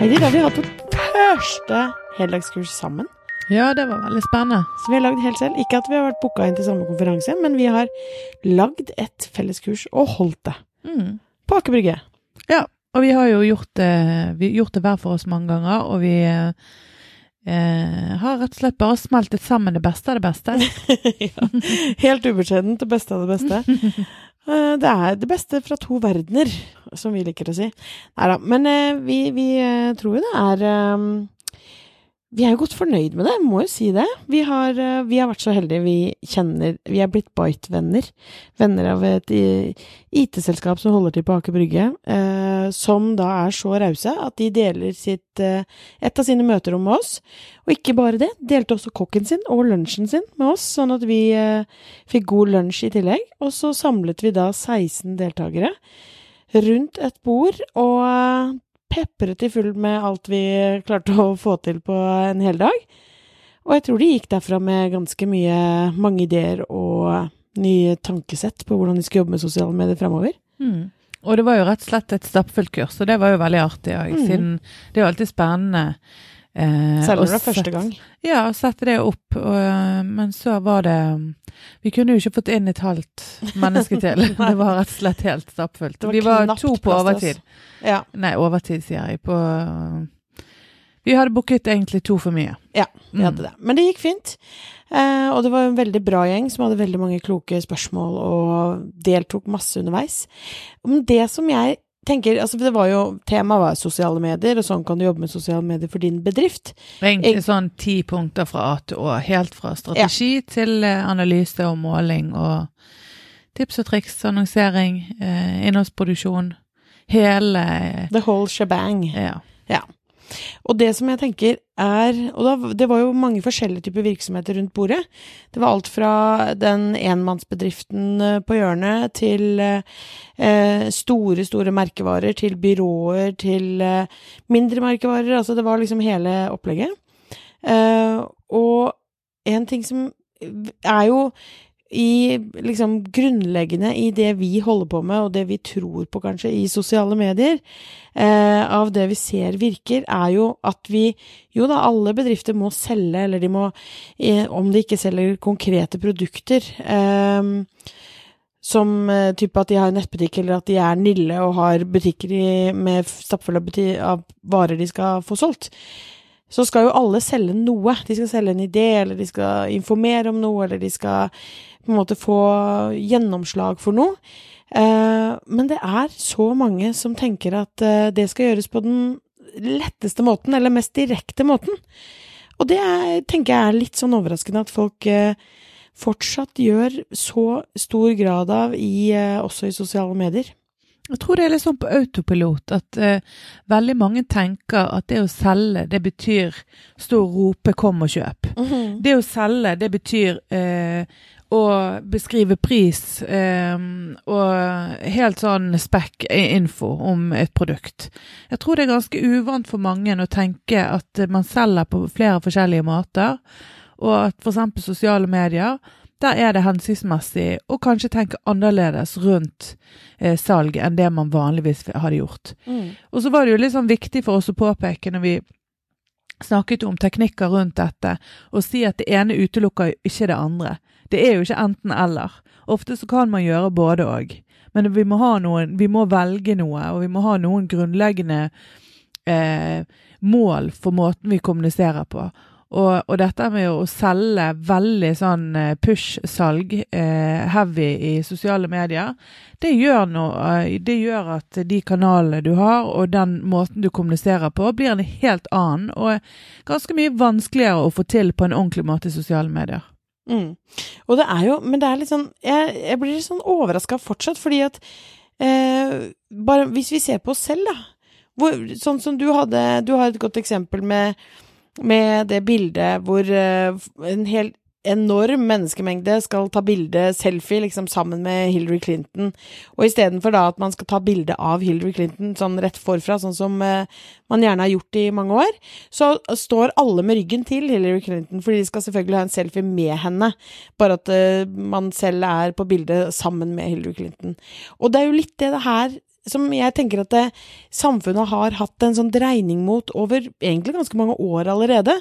Heidi, da har vi hatt vårt første heldagskurs sammen. Ja, det var veldig spennende. Så vi har lagd helt selv. Ikke at vi har vært booka inn til samme konferanse, men vi har lagd et felleskurs og holdt det. Mm. På Aker Brygge. Ja, og vi har jo gjort det, vi gjort det hver for oss mange ganger, og vi eh, har rett og slett bare smeltet sammen det beste av det beste. ja. Helt ubeskjedent det beste av det beste. Eh, Det er det beste fra to verdener, som vi liker å si. Nei da. Men eh, vi, vi eh, tror jo det er eh, Vi er jo godt fornøyd med det, må jo si det. Vi har, eh, vi har vært så heldige. Vi kjenner Vi er blitt Bite-venner. Venner av et IT-selskap som holder til på Aker Brygge. eh, som da er så rause at de deler sitt, eh, et av sine møterom med oss. Og ikke bare det, delte også kokken sin og lunsjen sin med oss, sånn at vi fikk god lunsj i tillegg. Og så samlet vi da 16 deltakere rundt et bord og pepret i full med alt vi klarte å få til på en hel dag. Og jeg tror de gikk derfra med ganske mye, mange ideer og nye tankesett på hvordan de skal jobbe med sosiale medier fremover. Mm. Og det var jo rett og slett et stappfullt kurs, og det var jo veldig artig. òg, Mm. siden det er jo alltid spennende. Eh, Selv om det er første gang. Ja, og sette det opp. Og, eh, men så var det Vi kunne jo ikke fått inn et halvt menneske til. det var rett og slett helt stappfullt. Vi var to på overtid. Ja, Nei, overtid, sier jeg. På Vi hadde booket egentlig to for mye. Ja, vi hadde det. Men det gikk fint. Eh, og det var en veldig bra gjeng som hadde veldig mange kloke spørsmål og deltok masse underveis. Men det som jeg tenker altså det var jo, Temaet var sosiale medier, og sånn kan du jobbe med sosiale medier for din bedrift. Egentlig Jeg- sånn ti punkter fra A til Å. Helt fra strategi til eh, analyse og måling og tips og triks, annonsering, eh, innholdsproduksjon. Hele eh, The whole shebang. Ja. Og det som jeg tenker er Og da, det var jo mange forskjellige typer virksomheter rundt bordet. Det var alt fra den enmannsbedriften eh, på hjørnet til eh, store, store merkevarer, til byråer, til eh, mindre merkevarer. Altså det var liksom hele opplegget. Eh, og en ting som er jo i liksom grunnleggende i det vi holder på med, og det vi tror på kanskje i sosiale medier, eh, av det vi ser virker, er jo at vi Jo da, alle bedrifter må selge, eller de må, eh, om de ikke selger konkrete produkter eh, som eh, type at de har nettbutikk, eller at de er Nille og har butikker med stappfulle av varer de skal få solgt, så skal jo alle selge noe. De skal selge en idé, eller de skal informere om noe, eller de skal på en måte få gjennomslag for noe. Eh, men det er så mange som tenker at eh, det skal gjøres på den letteste måten, eller mest direkte måten. Og det er, tenker jeg er litt sånn overraskende at folk eh, fortsatt gjør så stor grad av i, også i sosiale medier. Jeg tror det er litt sånn på autopilot at uh, veldig mange tenker at det å selge, det betyr stå og rope 'kom og kjøp'. Det å selge, det betyr uh, å beskrive pris uh, og helt sånn spekk info om et produkt. Jeg tror det er ganske uvant for mange å tenke at man selger på flere forskjellige måter, og at f.eks. sosiale medier der er det hensiktsmessig å kanskje tenke annerledes rundt eh, salg enn det man vanligvis hadde gjort. Mm. Og så var det jo litt sånn viktig for oss å påpeke når vi snakket om teknikker rundt dette, å si at det ene utelukker ikke det andre. Det er jo ikke enten-eller. Ofte så kan man gjøre både og. Men vi må, ha noen, vi må velge noe, og vi må ha noen grunnleggende eh, mål for måten vi kommuniserer på. Og, og dette med å selge veldig sånn eh, push-salg, eh, heavy i sosiale medier, det gjør, noe, eh, det gjør at de kanalene du har, og den måten du kommuniserer på, blir en helt annen, og ganske mye vanskeligere å få til på en ordentlig måte i sosiale medier. Mm. Og det er jo Men det er litt sånn Jeg, jeg blir litt sånn overraska fortsatt, fordi at eh, Bare hvis vi ser på oss selv, da. Hvor, sånn som du hadde Du har et godt eksempel med, med det bildet hvor eh, en hel enorm menneskemengde skal ta bilde, selfie, liksom sammen med Hillary Clinton. Og istedenfor da at man skal ta bilde av Hillary Clinton sånn rett forfra, sånn som eh, man gjerne har gjort i mange år, så står alle med ryggen til Hillary Clinton, fordi de skal selvfølgelig ha en selfie med henne, bare at eh, man selv er på bildet sammen med Hillary Clinton. Og det er jo litt det det her som jeg tenker at det, samfunnet har hatt en sånn dreining mot over egentlig ganske mange år allerede,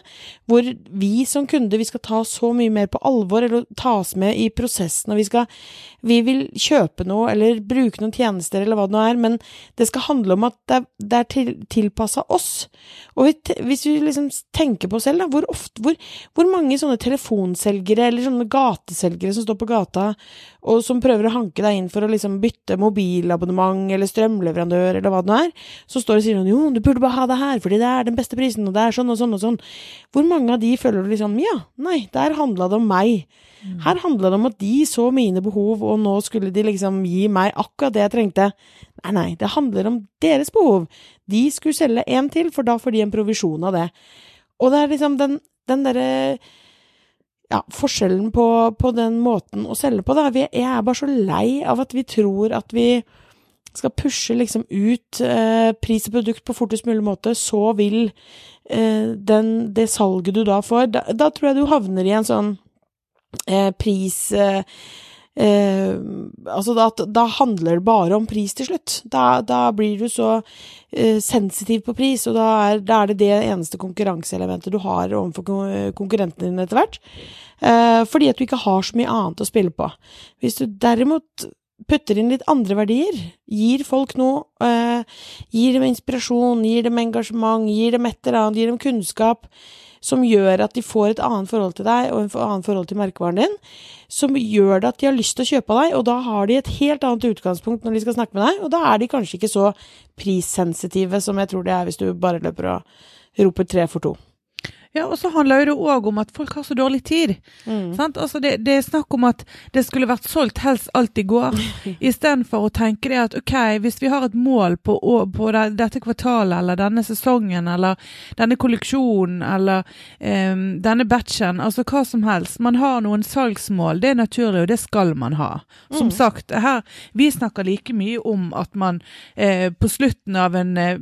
hvor vi som kunder vi skal ta så mye mer på alvor, eller tas med i prosessen, og vi skal vi vil kjøpe noe eller bruke noen tjenester eller hva det nå er, men det skal handle om at det det er til, tilpassa oss. Og hvis vi liksom tenker på oss selv, da, hvor ofte, hvor, hvor mange sånne telefonselgere eller sånne gateselgere som står på gata og som prøver å hanke deg inn for å liksom bytte mobilabonnement eller strømleverandør eller hva det nå er, så står og sier sånn jo, du burde bare ha det her fordi det er den beste prisen, og det er sånn og sånn og sånn. Hvor mange av de føler du liksom ja, nei, der handla det om meg. Mm. Her handla det om at de så mine behov, og nå skulle de liksom gi meg akkurat det jeg trengte. Nei, nei, det handler om deres behov. De skulle selge en til, for da får de en provisjon av det. Og det er liksom den, den derre ja, forskjellen på, på, den måten å selge på, da. Jeg er bare så lei av at vi tror at vi skal pushe liksom ut eh, pris og produkt på fortest mulig måte, så vil eh, den, det salget du da får da, da, tror jeg du havner i en sånn eh, pris eh, eh, Altså, da, da, handler det bare om pris til slutt. Da, da blir du så eh, sensitiv på pris, og da er, da er, det det eneste konkurranseelementet du har overfor konkurrentene dine etter hvert. Fordi at du ikke har så mye annet å spille på. Hvis du derimot putter inn litt andre verdier, gir folk noe, eh, gir dem inspirasjon, gir dem engasjement, gir dem et eller annet, gir dem kunnskap, som gjør at de får et annet forhold til deg og et annet forhold til merkevaren din, som gjør det at de har lyst til å kjøpe av deg, og da har de et helt annet utgangspunkt når de skal snakke med deg, og da er de kanskje ikke så prissensitive som jeg tror de er hvis du bare løper og roper tre for to. Ja, og så handler det òg om at folk har så dårlig tid. Mm. Altså det, det, er snakk om at det skulle vært solgt helst alt i går, istedenfor å tenke det at ok, hvis vi har et mål på, på dette kvartalet eller denne sesongen eller denne kolleksjonen eller um, denne batchen, altså hva som helst. Man har noen salgsmål, det er naturlig, og det skal man ha. Som mm. sagt, her, vi snakker like mye om at man eh, på slutten av en eh,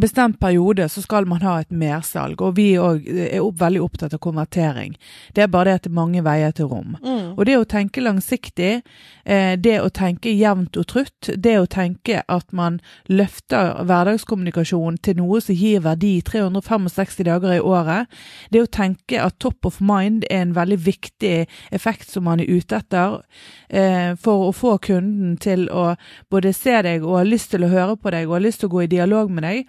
bestemt periode så skal man ha et mersalg, og vi òg er opp, veldig opptatt av konvertering. Det er bare det at det er mange veier til rom. Mm. Og det å tenke langsiktig, eh, det å tenke jevnt og trutt, det å tenke at man løfter hverdagskommunikasjon til noe som gir verdi 365 dager i året, det å tenke at top of mind er en veldig viktig effekt som man er ute etter eh, for å få kunden til å både se deg og ha lyst til å høre på deg og ha lyst til å gå i dialog med deg,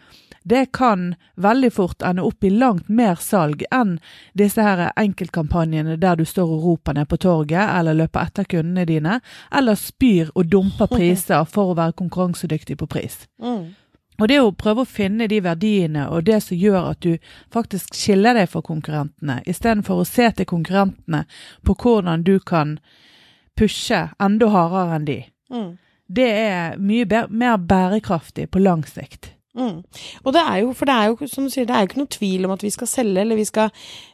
det kan veldig fort ende opp i langt mer salg enn disse her enkeltkampanjene der du står og roper ned på torget, eller løper etter kundene dine, eller spyr og dumper priser for å være konkurransedyktig på pris. Mm. Og det å prøve å finne de verdiene og det som gjør at du faktisk skiller deg fra konkurrentene, istedenfor å se til konkurrentene på hvordan du kan pushe enda hardere enn de, mm. det er mye mer bærekraftig på lang sikt. Mm. Og det er jo, for det er jo, som du sier, det er jo ikke noe tvil om at vi skal selge, eller vi skal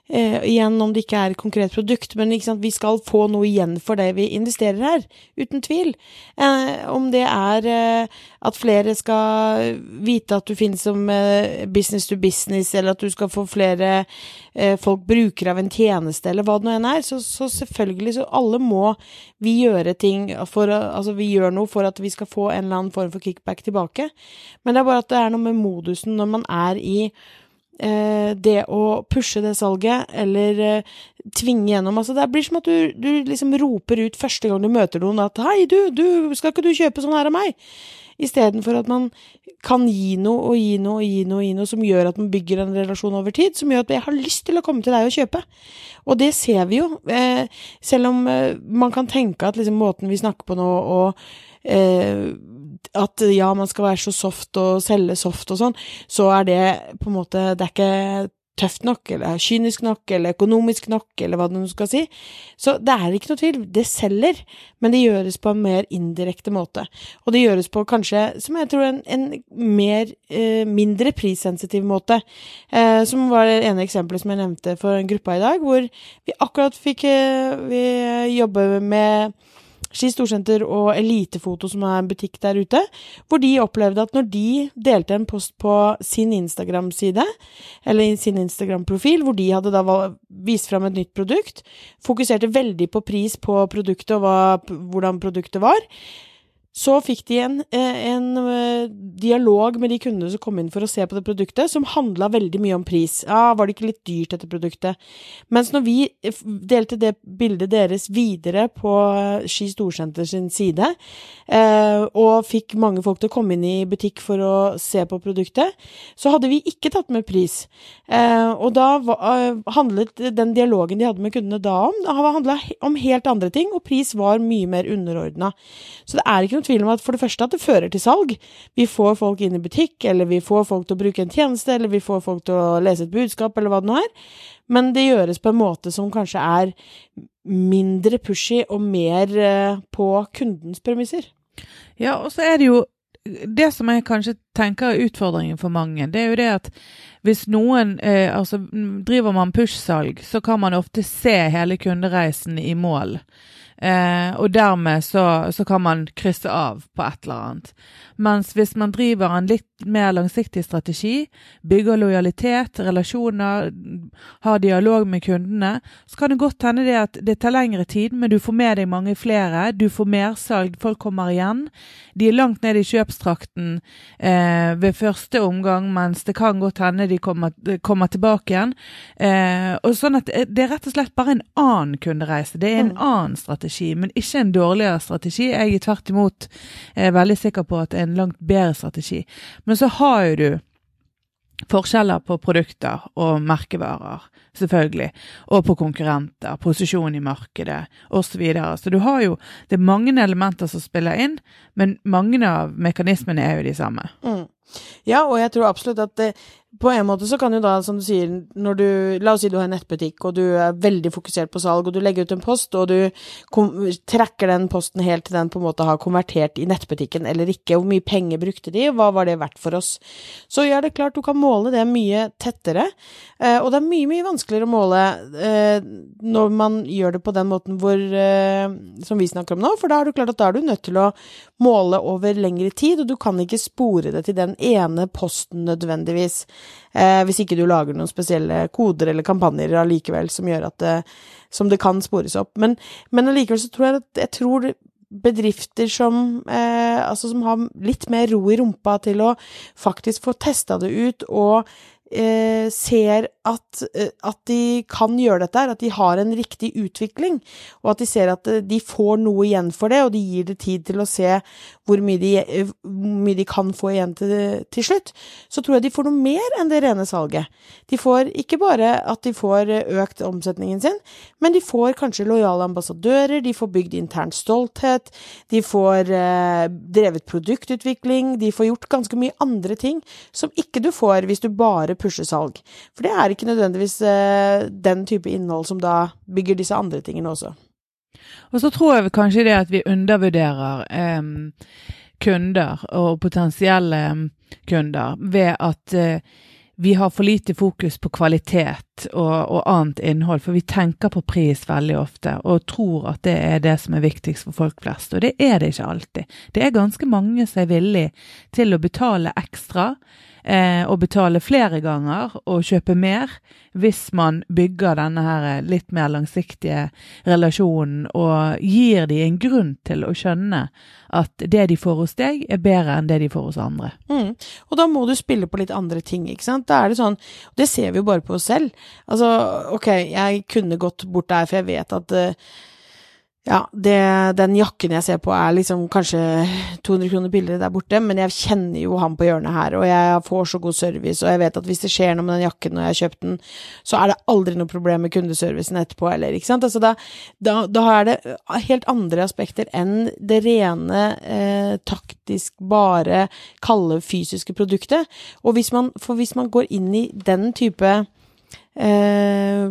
eh, Igjen, om det ikke er et konkret produkt, men vi skal få noe igjen for det vi investerer her. Uten tvil. Eh, om det er eh, at flere skal vite at du finnes som eh, business to business, eller at du skal få flere eh, folk brukere av en tjeneste, eller hva det nå enn er, så, så, selvfølgelig, så alle må vi gjøre ting for Altså, vi gjør noe for at vi skal få en eller annen form for kickback tilbake. Men det er bare at det er noe med modusen når man er i det å pushe det salget, eller eh, tvinge gjennom Altså, det blir som at du, du, liksom roper ut første gang du møter noen at 'Hei, du, du, skal ikke du kjøpe sånn her av meg?' Istedenfor at man kan gi noe og gi noe og gi noe, og gi noe som gjør at man bygger en relasjon over tid, som gjør at jeg har lyst til å komme til deg og kjøpe. Og det ser vi jo, eh, selv om eh, man kan tenke at liksom, måten vi snakker på nå, og eh, at ja, man skal være så soft og selge soft og sånn, så er det på en måte Det er ikke tøft nok, eller kynisk nok, eller økonomisk nok, eller hva du skal si. Så det er ikke noe tvil. Det selger, men det gjøres på en mer indirekte måte. Og det gjøres på kanskje, som jeg tror, en, en mer, eh, mindre prissensitiv måte. Eh, som var det ene eksempelet som jeg nevnte for en gruppe i dag, hvor vi akkurat fikk eh, jobbe med Ski Storsenter og Elitefoto, som er en butikk der ute, hvor de opplevde at når de delte en post på sin Instagram-side, eller sin Instagram-profil, hvor de hadde da vist fram et nytt produkt, fokuserte veldig på pris på produktet og hva, hvordan produktet var, så fikk de en, eh, en, eh, dialog med de kundene som kom inn for å se på det produktet, som handla veldig mye om pris. Ja, var det ikke litt dyrt, dette produktet? Mens når vi delte det bildet deres videre på Ski Storsenter sin side, eh, og fikk mange folk til å komme inn i butikk for å se på produktet, så hadde vi ikke tatt med pris. Eh, og da handlet den dialogen de hadde med kundene da om, handla om helt andre ting, og pris var mye mer underordna. Så det er ikke noe noen tvil om at for det første at det fører til salg. Vi får folk inn i butikk, eller vi får folk til å bruke en tjeneste, eller vi får folk til å lese et budskap, eller hva det nå er. Men det gjøres på en måte som kanskje er mindre pushy og mer eh, på kundens premisser. Ja, og så er det jo det som jeg kanskje tenker er utfordringen for mange, det er jo det at hvis noen eh, altså driver man push-salg, så kan man ofte se hele kundereisen i mål. Eh, og dermed så, så, kan man krysse av på et eller annet. Mens hvis man driver en litt mer langsiktig strategi, bygger lojalitet, relasjoner, har dialog med kundene, så kan det godt hende det at det tar lengre tid, men du får med deg mange flere. Du får mersalg, folk kommer igjen. De er langt ned i kjøpstrakten eh, ved første omgang, mens det kan godt hende de kommer, kommer tilbake igjen. Eh, og sånn at Det er rett og slett bare en annen kundereise. Det er en mm. annen strategi, men ikke en dårligere strategi. Jeg er tvert imot eh, veldig sikker på at er langt bedre strategi. Men så har jo du forskjeller på produkter og merkevarer, selvfølgelig, og på konkurrenter, posisjon i markedet osv. Så, videre. så du har jo Det er mange elementer som spiller inn, men mange av mekanismene er jo de samme. Mm. Ja, og jeg tror absolutt at det, på en måte så kan jo da, som du sier, når du La oss si du har en nettbutikk, og du er veldig fokusert på salg, og du legger ut en post, og du trekker den posten helt til den på en måte har konvertert i nettbutikken eller ikke. Hvor mye penger brukte de, hva var det verdt for oss? Så ja, det er klart du kan måle det mye tettere, eh, og det er mye, mye vanskeligere å måle eh, når man gjør det på den måten hvor eh, Som vi snakker om nå, for da er du klart at da er du nødt til å måle over lengre tid, og du kan ikke spore det til den ene posten nødvendigvis. Eh, hvis ikke du lager noen spesielle koder eller kampanjer allikevel som gjør at det, som det kan spores opp. Men, men allikevel så tror jeg at jeg tror bedrifter som, eh, altså som har litt mer ro i rumpa til å faktisk få testa det ut og eh, ser at, eh, at, de kan gjøre dette, at de har en riktig utvikling, og at de ser at eh, de får noe igjen for det, og de gir det tid til å se hvor mye de, eh, hvor mye de kan få igjen til, til, slutt, så tror jeg de får noe mer enn det rene salget. De får ikke bare at de får økt omsetningen sin, men de får kanskje lojale ambassadører, de får bygd intern stolthet, de får eh, drevet produktutvikling, de får gjort ganske mye andre ting som ikke du får hvis du bare pusher salg. For det er ikke nødvendigvis eh, den type innhold som da bygger disse andre tingene også. Og så tror jeg kanskje det at vi undervurderer eh, kunder og potensielle kunder ved at eh, vi har for lite fokus på kvalitet og, og, annet innhold, for vi tenker på pris veldig ofte og tror at det er det som er viktigst for folk flest, og det er det ikke alltid. Det er ganske mange som er villig til å betale ekstra eh, å betale flere ganger og kjøpe mer hvis man bygger denne her litt mer langsiktige relasjonen og gir de en grunn til å skjønne at det de får hos deg, er bedre enn det de får hos andre. Mm. Og da må du spille på litt andre ting, ikke sant. Da er det sånn, og det ser vi jo bare på oss selv. Altså, ok, jeg kunne gått bort der, for jeg vet at uh, ja, det, den jakken jeg ser på er liksom kanskje 200 kroner billigere der borte, men jeg kjenner jo han på hjørnet her, og jeg får så god service, og jeg vet at hvis det skjer noe med den jakken når jeg har kjøpt den, så er det aldri noe problem med kundeservicen etterpå heller, ikke sant. Altså da, da, da er det helt andre aspekter enn det rene eh, taktisk, bare kalde fysiske produktet. Og hvis man, for hvis man går inn i den type eh,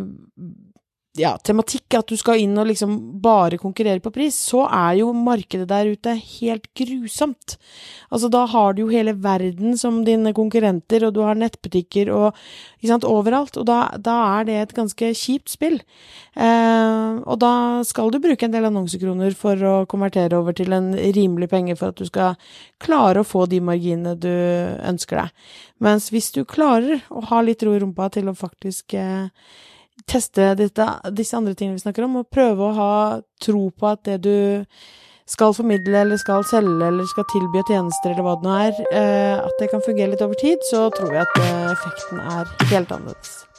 ja, tematikk, at du skal inn og liksom bare konkurrere på pris, så er jo markedet der ute helt grusomt. Altså, da har du jo hele verden som dine konkurrenter, og du har nettbutikker og ikke sant, overalt, og da, da er det et ganske kjipt spill. Eh, og da skal du bruke en del annonsekroner for å konvertere over til en rimelig penge for at du skal klare å få de marginene du ønsker deg. Mens hvis du klarer å ha litt ro i rumpa til å faktisk eh, teste dette, disse andre tingene vi snakker om, og prøve å ha tro på at det du skal formidle eller skal selge eller skal tilby tjenester eller hva det nå er, eh, at det kan fungere litt over tid, så tror jeg at eh, effekten er helt annerledes.